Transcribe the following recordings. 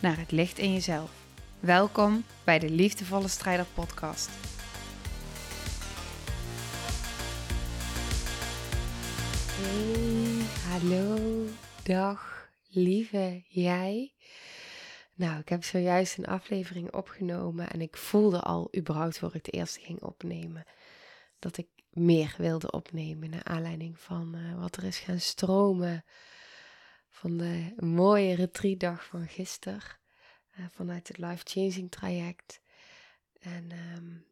naar het licht in jezelf. Welkom bij de Liefdevolle Strijder Podcast. Hey, hallo, dag, lieve jij. Nou, ik heb zojuist een aflevering opgenomen en ik voelde al, überhaupt voor ik de eerste ging opnemen, dat ik meer wilde opnemen naar aanleiding van uh, wat er is gaan stromen van de mooie retreatdag van gisteren uh, vanuit het Life Changing traject. En um,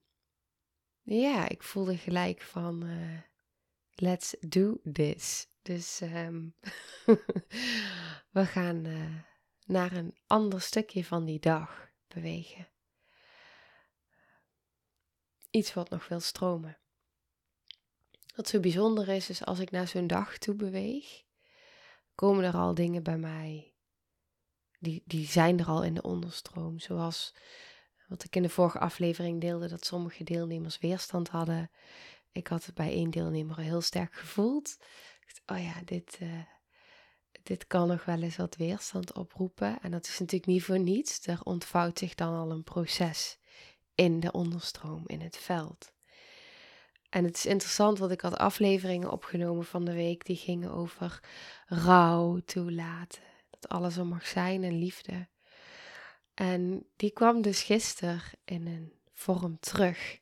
ja, ik voelde gelijk van uh, let's do this. Dus um, we gaan uh, naar een ander stukje van die dag bewegen. Iets wat nog wil stromen. Wat zo bijzonder is, is als ik naar zo'n dag toe beweeg, komen er al dingen bij mij. Die, die zijn er al in de onderstroom. Zoals wat ik in de vorige aflevering deelde, dat sommige deelnemers weerstand hadden. Ik had het bij één deelnemer heel sterk gevoeld. Oh ja, dit, uh, dit kan nog wel eens wat weerstand oproepen. En dat is natuurlijk niet voor niets. Er ontvouwt zich dan al een proces in de onderstroom, in het veld. En het is interessant, want ik had afleveringen opgenomen van de week die gingen over rouw toelaten. Dat alles er mag zijn en liefde. En die kwam dus gisteren in een vorm terug.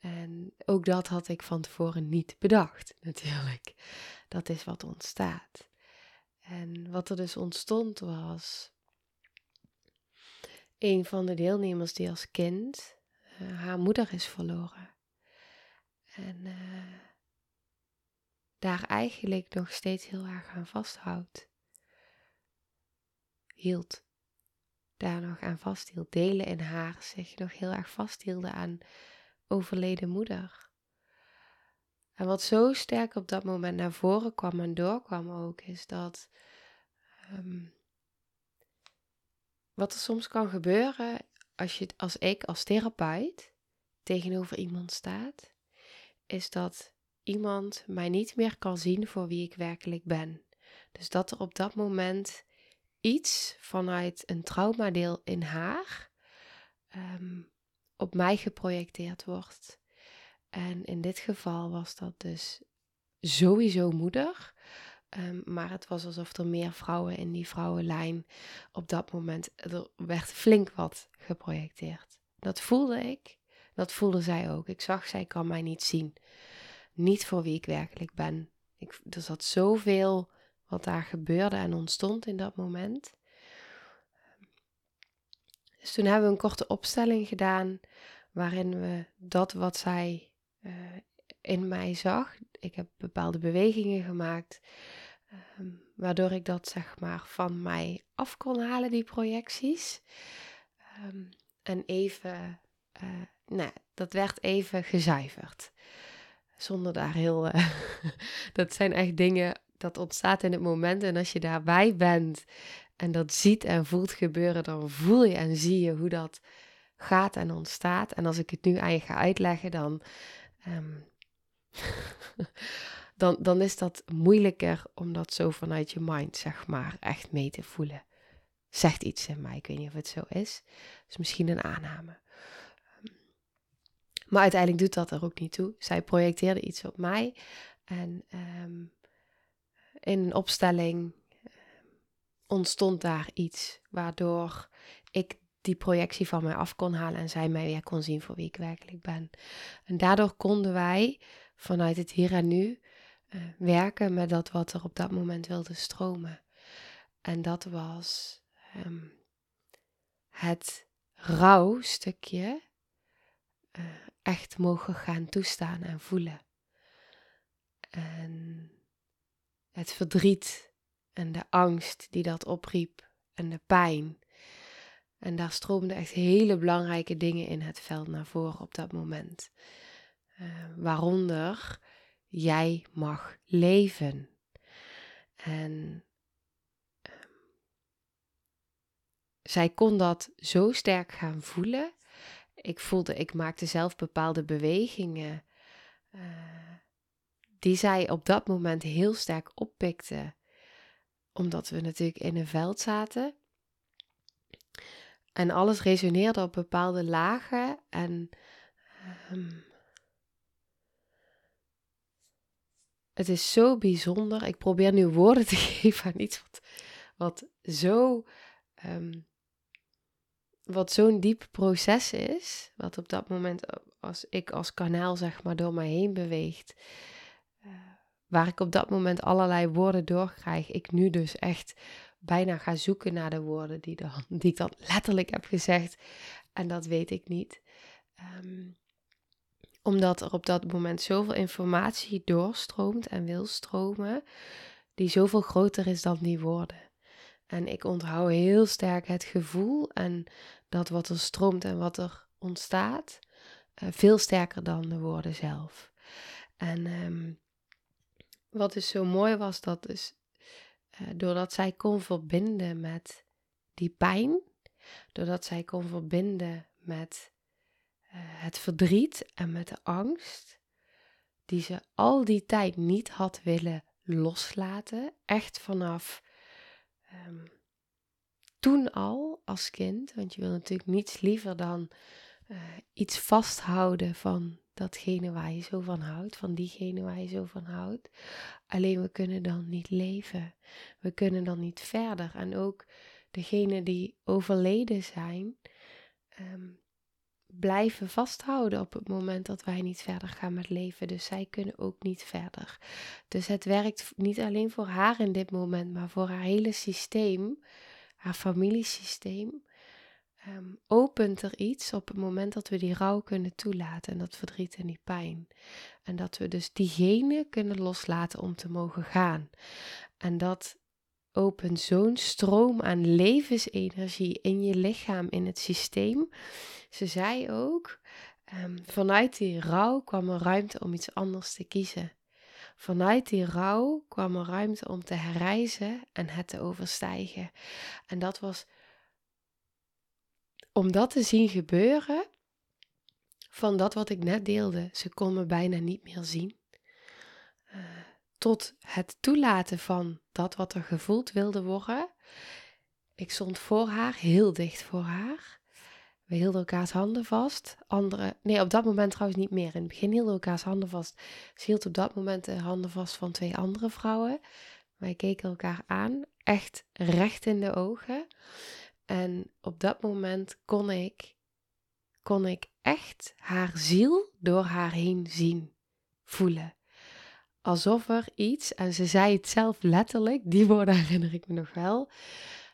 En ook dat had ik van tevoren niet bedacht, natuurlijk. Dat is wat ontstaat. En wat er dus ontstond was. Een van de deelnemers die als kind uh, haar moeder is verloren. En uh, daar eigenlijk nog steeds heel erg aan vasthoudt. Hield. Daar nog aan vasthield. Delen in haar zich nog heel erg vasthielden aan overleden moeder. En wat zo sterk op dat moment naar voren kwam en doorkwam ook, is dat um, wat er soms kan gebeuren als, je, als ik als therapeut tegenover iemand staat is dat iemand mij niet meer kan zien voor wie ik werkelijk ben. Dus dat er op dat moment iets vanuit een traumadeel in haar um, op mij geprojecteerd wordt. En in dit geval was dat dus sowieso moeder. Um, maar het was alsof er meer vrouwen in die vrouwenlijn op dat moment, er werd flink wat geprojecteerd. Dat voelde ik. Dat voelde zij ook. Ik zag, zij kan mij niet zien. Niet voor wie ik werkelijk ben. Ik, er zat zoveel wat daar gebeurde en ontstond in dat moment. Dus toen hebben we een korte opstelling gedaan waarin we dat wat zij uh, in mij zag, ik heb bepaalde bewegingen gemaakt, um, waardoor ik dat zeg maar van mij af kon halen, die projecties. Um, en even uh, nou, dat werd even gezuiverd. Zonder daar heel. Uh, dat zijn echt dingen. Dat ontstaat in het moment. En als je daarbij bent en dat ziet en voelt gebeuren, dan voel je en zie je hoe dat gaat en ontstaat. En als ik het nu aan je ga uitleggen, dan. Um, dan, dan is dat moeilijker om dat zo vanuit je mind, zeg maar, echt mee te voelen. Zegt iets in mij, ik weet niet of het zo is. Dus misschien een aanname. Maar uiteindelijk doet dat er ook niet toe. Zij projecteerde iets op mij. En um, in een opstelling ehm, ontstond daar iets waardoor ik die projectie van mij af kon halen en zij mij weer kon zien voor wie ik werkelijk ben. En daardoor konden wij vanuit het hier en nu uh, werken met dat wat er op dat moment wilde stromen. En dat was um, het rouwstukje uh, echt mogen gaan toestaan en voelen. En het verdriet en de angst die dat opriep en de pijn En daar stroomden echt hele belangrijke dingen in het veld naar voren op dat moment. Uh, waaronder jij mag leven. En ehm, zij kon dat zo sterk gaan voelen. Ik voelde, ik maakte zelf bepaalde bewegingen. Uh, die zij op dat moment heel sterk oppikte. Omdat we natuurlijk in een veld zaten. En alles resoneerde op bepaalde lagen. En um, het is zo bijzonder. Ik probeer nu woorden te geven aan iets wat, wat zo. Um, wat zo'n diep proces is, wat op dat moment als ik als kanaal zeg maar door mij heen beweegt, uh, waar ik op dat moment allerlei woorden doorkrijg, ik nu dus echt bijna ga zoeken naar de woorden die, dan, die ik dan letterlijk heb gezegd en dat weet ik niet. Um, omdat er op dat moment zoveel informatie doorstroomt en wil stromen, die zoveel groter is dan die woorden. En ik onthoud heel sterk het gevoel en dat wat er stroomt en wat er ontstaat, uh, veel sterker dan de woorden zelf. En um, wat dus zo mooi was, dat uh, doordat zij kon verbinden met die pijn, doordat zij kon verbinden met uh, het verdriet en met de angst, die ze al die tijd niet had willen loslaten, echt vanaf um, toen al als kind, want je wil natuurlijk niets liever dan uh, iets vasthouden van datgene waar je zo van houdt, van diegene waar je zo van houdt. Alleen we kunnen dan niet leven. We kunnen dan niet verder. En ook degenen die overleden zijn, um, blijven vasthouden op het moment dat wij niet verder gaan met leven. Dus zij kunnen ook niet verder. Dus het werkt niet alleen voor haar in dit moment, maar voor haar hele systeem, haar familiesysteem. Um, opent er iets op het moment dat we die rouw kunnen toelaten en dat verdriet en die pijn. En dat we dus diegene kunnen loslaten om te mogen gaan. En dat opent zo'n stroom aan levensenergie in je lichaam, in het systeem. Ze zei ook, um, vanuit die rouw kwam er ruimte om iets anders te kiezen. Vanuit die rouw kwam er ruimte om te herreizen en het te overstijgen. En dat was om dat te zien gebeuren, van dat wat ik net deelde, ze kon me bijna niet meer zien. Uh, tot het toelaten van dat wat er gevoeld wilde worden. Ik stond voor haar, heel dicht voor haar. We hielden elkaars handen vast. Andere, nee, op dat moment trouwens niet meer. In het begin hielden we elkaars handen vast. Ze hield op dat moment de handen vast van twee andere vrouwen. Wij keken elkaar aan, echt recht in de ogen. En op dat moment kon ik, kon ik echt haar ziel door haar heen zien, voelen. Alsof er iets, en ze zei het zelf letterlijk, die woorden herinner ik me nog wel.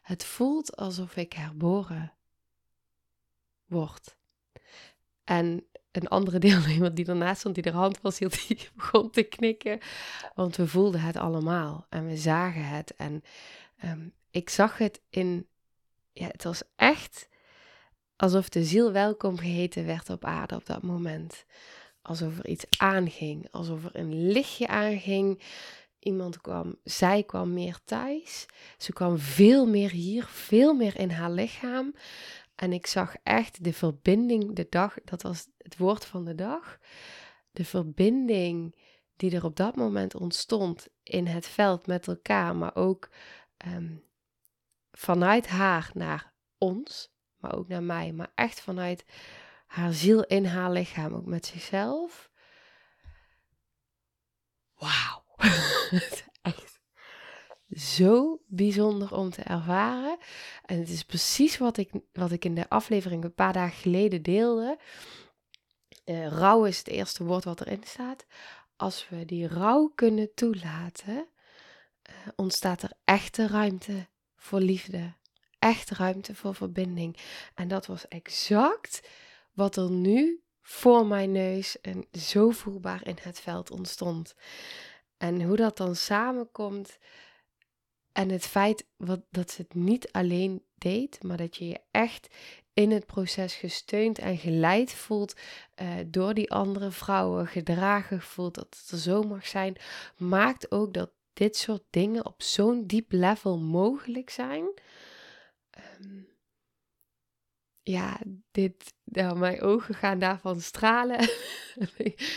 Het voelt alsof ik herboren word. En een andere deelnemer die ernaast stond, die er hand was hield, die begon te knikken. Want we voelden het allemaal en we zagen het. En um, ik zag het in ja, het was echt alsof de ziel welkom geheten werd op aarde op dat moment. Alsof er iets aanging, alsof er een lichtje aanging. Iemand kwam, zij kwam meer thuis. Ze kwam veel meer hier, veel meer in haar lichaam. En ik zag echt de verbinding, de dag, dat was het woord van de dag. De verbinding die er op dat moment ontstond in het veld met elkaar, maar ook um, vanuit haar naar ons, maar ook naar mij, maar echt vanuit haar ziel in haar lichaam, ook met zichzelf. Wauw. echt zo bijzonder om te ervaren. En het is precies wat ik, wat ik in de aflevering een paar dagen geleden deelde. Uh, rouw is het eerste woord wat erin staat. Als we die rouw kunnen toelaten, uh, ontstaat er echte ruimte voor liefde. Echt ruimte voor verbinding. En dat was exact wat er nu voor mijn neus en zo voelbaar in het veld ontstond. En hoe dat dan samenkomt. En het feit wat, dat ze het niet alleen deed, maar dat je je echt in het proces gesteund en geleid voelt uh, door die andere vrouwen, gedragen voelt dat het er zo mag zijn, maakt ook dat dit soort dingen op zo'n diep level mogelijk zijn. Um, ja, dit, nou, mijn ogen gaan daarvan stralen.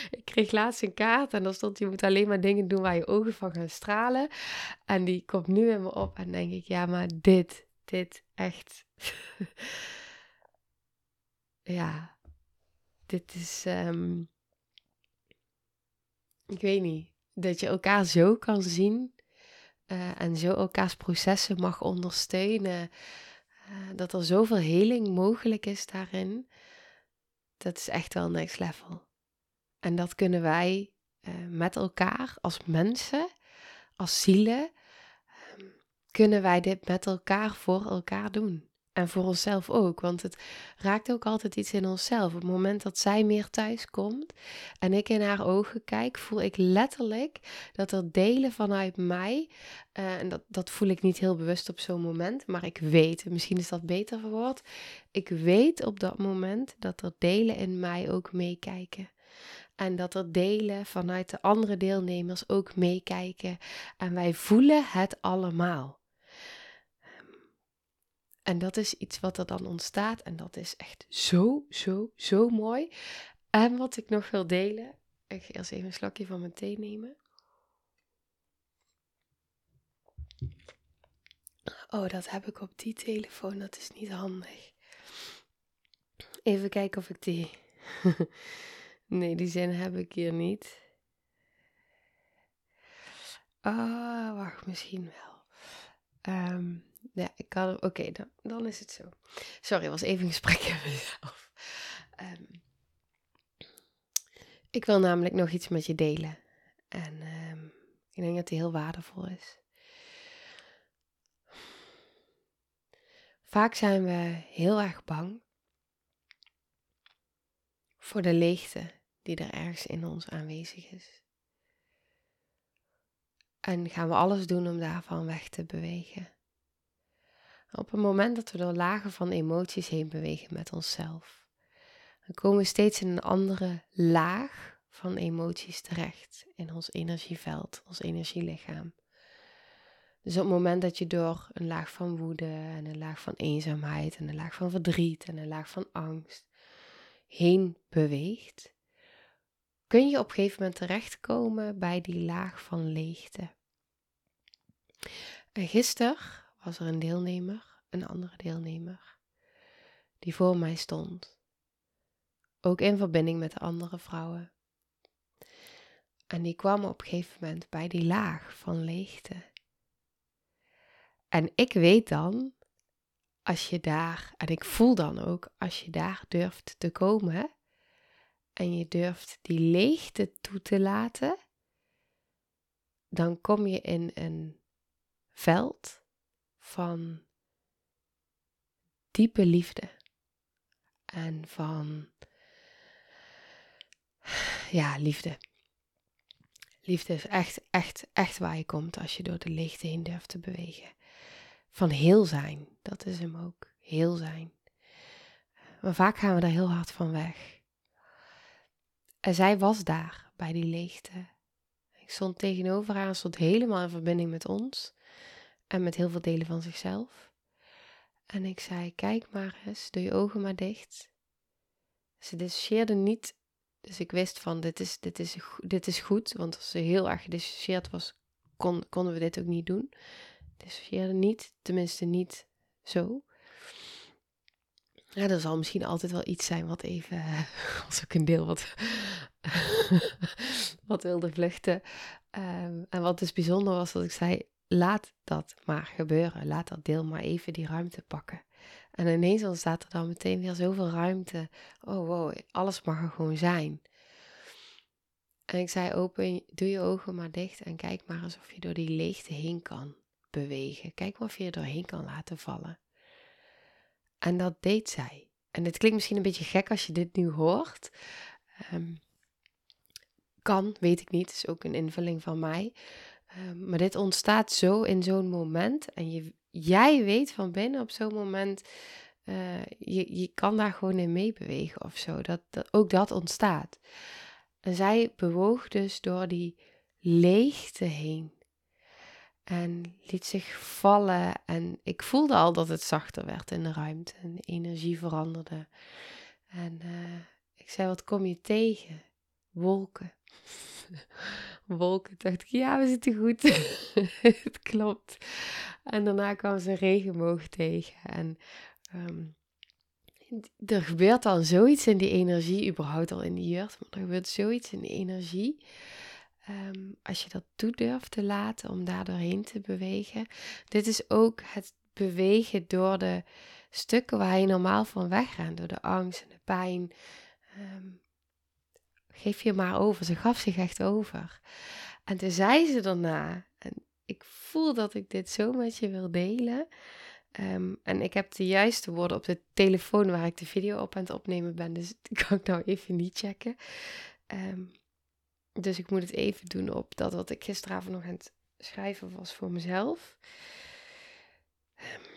ik kreeg laatst een kaart en dan stond je moet alleen maar dingen doen waar je ogen van gaan stralen. En die komt nu in me op en denk ik, ja, maar dit, dit echt. ja, dit is, ehm, ik weet niet, dat je elkaar zo kan zien uh, en zo elkaars processen mag ondersteunen. Uh, dat er zoveel heling mogelijk is daarin. Dat is echt wel next level. En dat kunnen wij uh, met elkaar als mensen, als zielen, um, kunnen wij dit met elkaar voor elkaar doen. En voor onszelf ook, want het raakt ook altijd iets in onszelf. Op het moment dat zij meer thuis komt en ik in haar ogen kijk, voel ik letterlijk dat er delen vanuit mij, uh, en dat, dat voel ik niet heel bewust op zo'n moment, maar ik weet, misschien is dat beter verwoord, ik weet op dat moment dat er delen in mij ook meekijken. En dat er delen vanuit de andere deelnemers ook meekijken. En wij voelen het allemaal. En dat is iets wat er dan ontstaat. En dat is echt zo, zo, zo mooi. En wat ik nog wil delen. Ik ga eerst even een slokje van mijn thee nemen. Oh, dat heb ik op die telefoon. Dat is niet handig. Even kijken of ik die. nee, die zin heb ik hier niet. Ah, oh, wacht, misschien wel. Um, ja, ik kan. Oké, dan, dan is het zo. Sorry, was even een gesprek met mezelf. Um, ik wil namelijk nog iets met je delen. En um, ik denk dat die heel waardevol is. Vaak zijn we heel erg bang voor de leegte die er ergens in ons aanwezig is. En gaan we alles doen om daarvan weg te bewegen. Op het moment dat we door lagen van emoties heen bewegen met onszelf, dan komen we steeds in een andere laag van emoties terecht in ons energieveld, ons energielichaam. Dus op het moment dat je door een laag van woede en een laag van eenzaamheid en een laag van verdriet en een laag van angst heen beweegt, kun je op een gegeven moment terechtkomen bij die laag van leegte. En gisteren was er een deelnemer, een andere deelnemer, die voor mij stond. Ook in verbinding met de andere vrouwen. En die kwam op een gegeven moment bij die laag van leegte. En ik weet dan, als je daar, en ik voel dan ook, als je daar durft te komen en je durft die leegte toe te laten, dan kom je in een veld van diepe liefde en van ja, liefde. Liefde is echt, echt, echt waar je komt als je door de leegte heen durft te bewegen. Van heel zijn, dat is hem ook. Heel zijn. Maar vaak gaan we daar heel hard van weg. En zij was daar bij die leegte. Ik stond tegenover haar, stond helemaal in verbinding met ons en met heel veel delen van zichzelf. En ik zei: Kijk maar eens, doe je ogen maar dicht. Ze dissocieerde niet, dus ik wist van: dit is, dit is, dit is goed, want als ze heel erg gedissocieerd was, kon, konden we dit ook niet doen. Dissocieerde niet, tenminste niet zo. Ja, er zal misschien altijd wel iets zijn wat even, als ook een deel wat, wat wilde vluchten. Um, en wat dus bijzonder was, dat ik zei, laat dat maar gebeuren. Laat dat deel maar even die ruimte pakken. En ineens ontstaat er dan meteen weer zoveel ruimte. Oh wow, alles mag er gewoon zijn. En ik zei open, doe je ogen maar dicht en kijk maar alsof je door die leegte heen kan bewegen. Kijk maar of je er doorheen kan laten vallen. En dat deed zij. En het klinkt misschien een beetje gek als je dit nu hoort. Um, kan, weet ik niet. Is ook een invulling van mij. Ehm, maar dit ontstaat zo in zo'n moment. En je, jij weet van binnen op zo'n moment, uh, je, je kan daar gewoon in meebewegen of zo. Dat, dat, ook dat ontstaat. En zij bewoog dus door die leegte heen. En liet zich vallen. En ik voelde al dat het zachter werd in de ruimte. En de energie veranderde. En uh, ik zei, wat kom je tegen? Wolken. Wolken. Dacht ik, ja, we zitten goed. het klopt. En daarna kwam ze regenboog tegen. En um, er gebeurt al zoiets in die energie, überhaupt al in die jurt, maar er gebeurt zoiets in die energie. Um, als je dat toe durft te laten om daar doorheen te bewegen. Dit is ook het bewegen door de stukken waar je normaal van wegrent, door de angst en de pijn. Um, geef je maar over. Ze gaf zich echt over. En toen zei ze daarna, en ik voel dat ik dit zo met je wil delen. Um, en ik heb de juiste woorden op de telefoon waar ik de video op aan het opnemen ben. Dus die kan ik nou even niet checken. Um, dus ik moet het even doen op dat wat ik gisteravond nog aan het schrijven was voor mezelf. Um,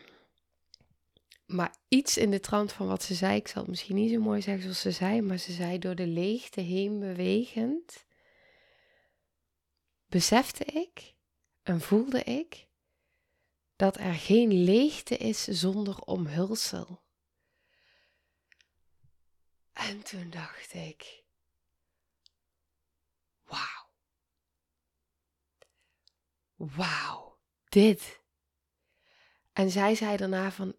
maar iets in de trant van wat ze zei, ik zal het misschien niet zo mooi zeggen zoals ze zei, maar ze zei door de leegte heen bewegend, besefte ik en voelde ik dat er geen leegte is zonder omhulsel. En toen dacht ik, wauw, wauw, dit. En zij zei daarna van,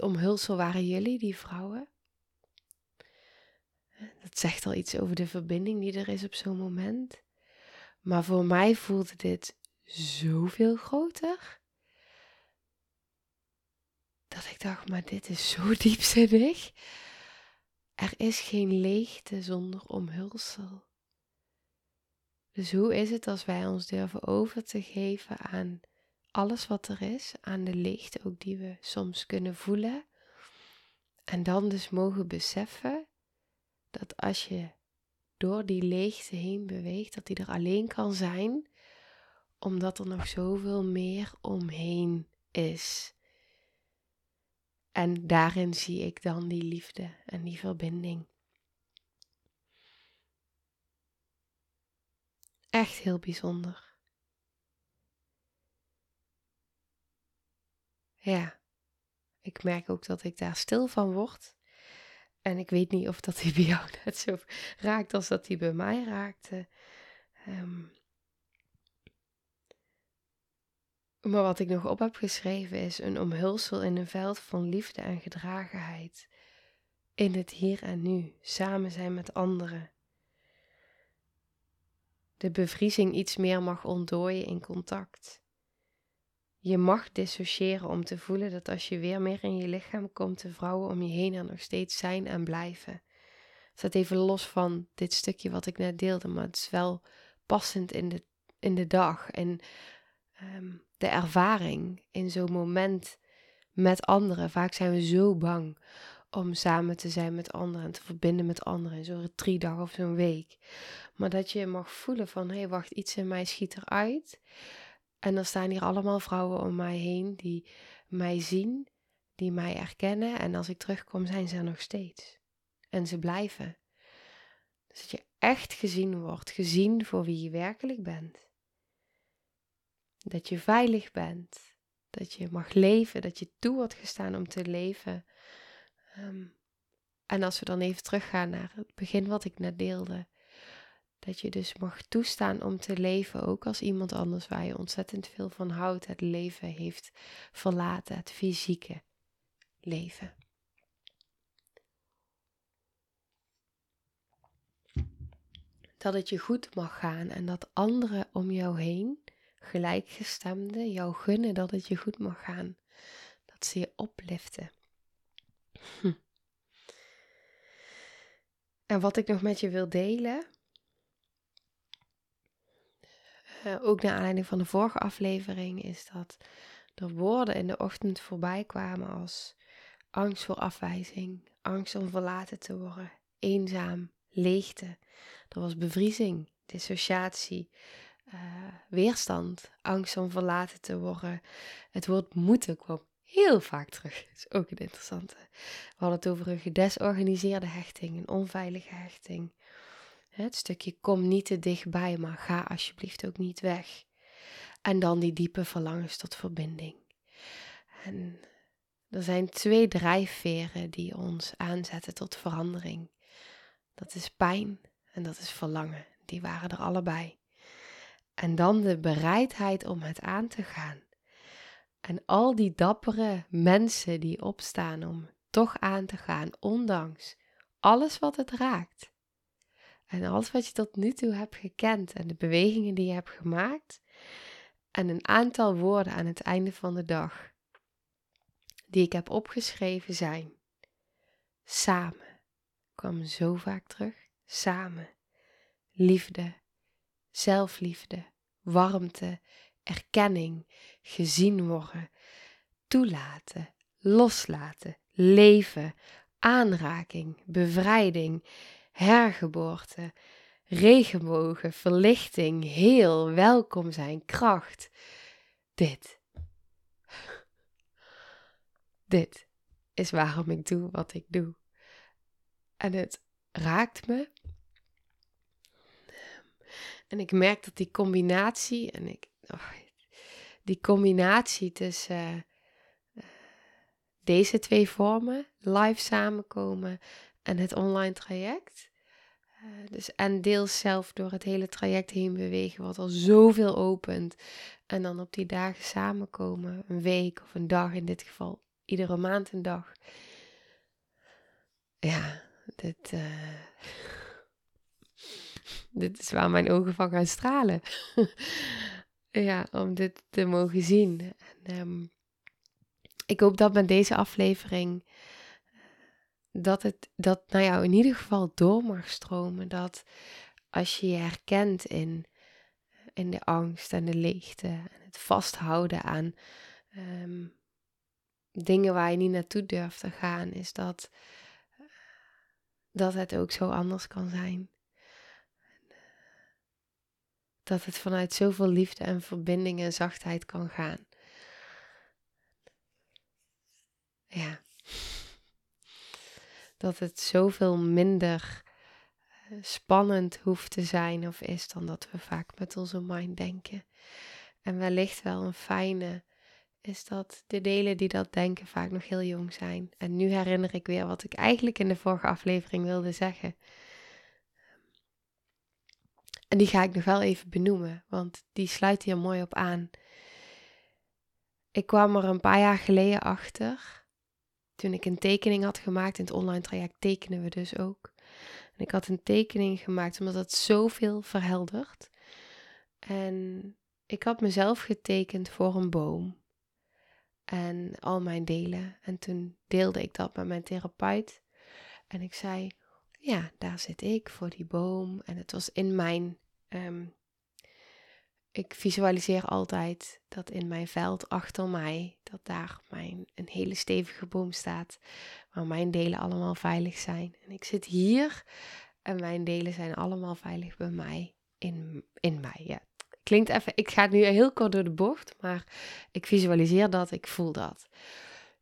omhulsel waren jullie, die vrouwen. Dat zegt al iets over de verbinding die er is op zo'n moment. Maar voor mij voelde dit zoveel groter. Dat ik dacht, maar dit is zo diepzinnig. Er is geen leegte zonder omhulsel. Dus hoe is het als wij ons durven over te geven aan alles wat er is, aan de leegte ook die we soms kunnen voelen. En dan dus mogen beseffen dat als je door die leegte heen beweegt, dat die er alleen kan zijn, omdat er nog zoveel meer omheen is. En daarin zie ik dan die liefde en die verbinding. Echt heel bijzonder. Ja, ik merk ook dat ik daar stil van word. En ik weet niet of dat bij jou net zo raakt als dat die bij mij raakte. Ehm, maar wat ik nog op heb geschreven is een omhulsel in een veld van liefde en gedragenheid. In het hier en nu, samen zijn met anderen. De bevriezing iets meer mag ontdooien in contact. Je mag dissociëren om te voelen dat als je weer meer in je lichaam komt, de vrouwen om je heen er nog steeds zijn en blijven. Staat even los van dit stukje wat ik net deelde, maar het is wel passend in de, in de dag en ehm, de ervaring in zo'n moment met anderen. Vaak zijn we zo bang om samen te zijn met anderen en te verbinden met anderen in zo'n dag of zo'n week. Maar dat je mag voelen van, hé hey, wacht, iets in mij schiet eruit. En dan staan hier allemaal vrouwen om mij heen die mij zien, die mij erkennen. En als ik terugkom, zijn ze er nog steeds. En ze blijven. Dus dat je echt gezien wordt, gezien voor wie je werkelijk bent. Dat je veilig bent, dat je mag leven, dat je toe wordt gestaan om te leven. Ehm, en als we dan even teruggaan naar het begin wat ik net deelde, dat je dus mag toestaan om te leven, ook als iemand anders waar je ontzettend veel van houdt, het leven heeft verlaten, het fysieke leven. Dat het je goed mag gaan en dat anderen om jou heen, gelijkgestemden, jou gunnen dat het je goed mag gaan. Dat ze je opliften. Hm. En wat ik nog met je wil delen, uh, ook naar aanleiding van de vorige aflevering, is dat er woorden in de ochtend voorbij kwamen als angst voor afwijzing, angst om verlaten te worden, eenzaam, leegte. Er was bevriezing, dissociatie, weerstand, angst om verlaten te worden. Het woord moeten kwam heel vaak terug. Dat is ook een interessante. We hadden het over een gedesorganiseerde hechting, een onveilige hechting. Het stukje kom niet te dichtbij, maar ga alsjeblieft ook niet weg. En dan die diepe verlangens tot verbinding. En er zijn twee drijfveren die ons aanzetten tot verandering. Dat is pijn en dat is verlangen. Die waren er allebei. En dan de bereidheid om het aan te gaan. En al die dappere mensen die opstaan om toch aan te gaan, ondanks alles wat het raakt. En alles wat je tot nu toe hebt gekend en de bewegingen die je hebt gemaakt. En een aantal woorden aan het einde van de dag die ik heb opgeschreven zijn samen. Kwam zo vaak terug. Samen. Liefde, zelfliefde, warmte, erkenning, gezien worden, toelaten, loslaten, leven, aanraking, bevrijding, hergeboorte, regenbogen, verlichting, heel, welkom zijn, kracht. Dit. Dit is waarom ik doe wat ik doe. En het raakt me. En ik merk dat die combinatie, en ik, oh, die combinatie tussen uh, deze twee vormen, live samenkomen en het online traject. Uh, dus en deels zelf door het hele traject heen bewegen, wat al zoveel opent. En dan op die dagen samenkomen, een week of een dag in dit geval, iedere maand een dag. Ja, dit, uh, dit is waar mijn ogen van gaan stralen. ja, om dit te mogen zien. En, um, ik hoop dat met deze aflevering dat het dat nou ja, in ieder geval door mag stromen. Dat als je je herkent in, in de angst en de leegte en het vasthouden aan um, dingen waar je niet naartoe durft te gaan, is dat, dat het ook zo anders kan zijn. Dat het vanuit zoveel liefde en verbinding en zachtheid kan gaan. Ja. Dat het zoveel minder eh, spannend hoeft te zijn of is dan dat we vaak met onze mind denken. En wellicht wel een fijne is dat de delen die dat denken vaak nog heel jong zijn. En nu herinner ik weer wat ik eigenlijk in de vorige aflevering wilde zeggen. En die ga ik nog wel even benoemen, want die sluit hier mooi op aan. Ik kwam er een paar jaar geleden achter, toen ik een tekening had gemaakt. In het online traject tekenen we dus ook. En ik had een tekening gemaakt omdat het zoveel verheldert. En ik had mezelf getekend voor een boom en al mijn delen. En toen deelde ik dat met mijn therapeut. En ik zei: Ja, daar zit ik voor die boom. En het was in mijn. Ehm, ik visualiseer altijd dat in mijn veld achter mij, dat daar mijn, een hele stevige boom staat, waar mijn delen allemaal veilig zijn. En ik zit hier en mijn delen zijn allemaal veilig bij mij, in, in mij. Ja, klinkt even, ik ga nu heel kort door de bocht, maar ik visualiseer dat, ik voel dat.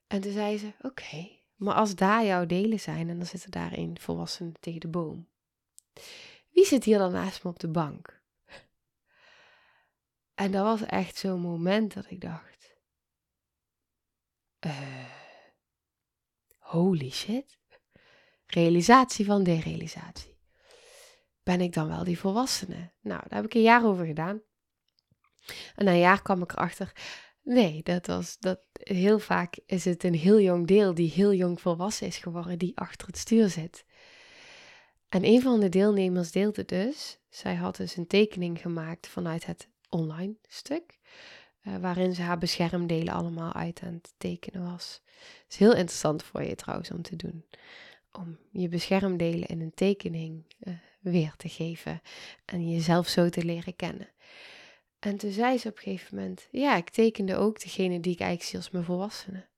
En toen zei ze, oké, maar als daar jouw delen zijn en dan zitten daarin volwassenen tegen de boom. Wie zit hier dan naast me op de bank? En dat was echt zo'n moment dat ik dacht, uh, holy shit. Realisatie van derealisatie. Ben ik dan wel die volwassene? Nou, daar heb ik een jaar over gedaan. En na een jaar kwam ik erachter, nee, dat was dat heel vaak is het een heel jong deel die heel jong volwassen is geworden, die achter het stuur zit. En een van de deelnemers deelde dus, zij had dus een tekening gemaakt vanuit het online stuk, uh, waarin ze haar beschermdelen allemaal uit aan het tekenen was. Het is heel interessant voor je trouwens om te doen. Om je beschermdelen in een tekening uh, weer te geven en jezelf zo te leren kennen. En toen zei ze op een gegeven moment: Ja, ik tekende ook degene die ik eigenlijk zie als mijn volwassenen.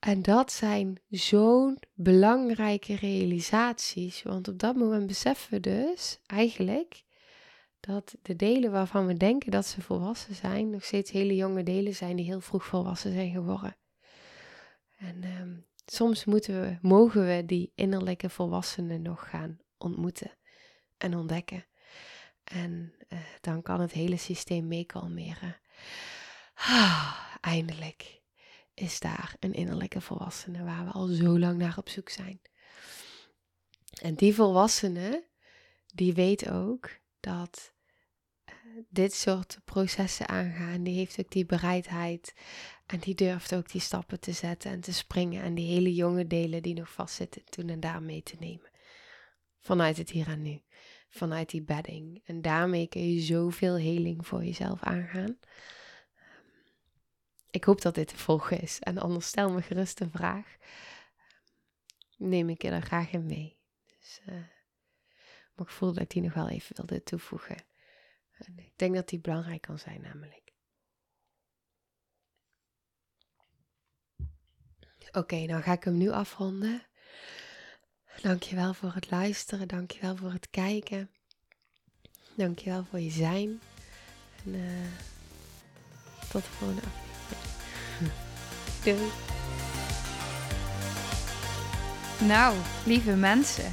En dat zijn zo'n belangrijke realisaties, want op dat moment beseffen we dus eigenlijk dat de delen waarvan we denken dat ze volwassen zijn, nog steeds hele jonge delen zijn die heel vroeg volwassen zijn geworden. En ehm, soms moeten we, mogen we die innerlijke volwassenen nog gaan ontmoeten en ontdekken. En uh, dan kan het hele systeem meekalmeren. Ah, eindelijk is daar een innerlijke volwassene waar we al zo lang naar op zoek zijn. En die volwassene, die weet ook dat uh, dit soort processen aangaan. Die heeft ook die bereidheid en die durft ook die stappen te zetten en te springen. En die hele jonge delen die nog vastzitten toen en daar mee te nemen. Vanuit het hier en nu. Vanuit die bedding. En daarmee kun je zoveel heling voor jezelf aangaan. Ik hoop dat dit te volgen is. En anders stel me gerust een vraag. Neem ik je er graag in mee. Dus, uh, maar ik voel dat ik die nog wel even wilde toevoegen. En ik denk dat die belangrijk kan zijn, namelijk. Oké, okay, nou ga ik hem nu afronden. Dankjewel voor het luisteren. Dankjewel voor het kijken. Dankjewel voor je zijn. En uh, tot de volgende aflevering. Doei. Nou, lieve mensen,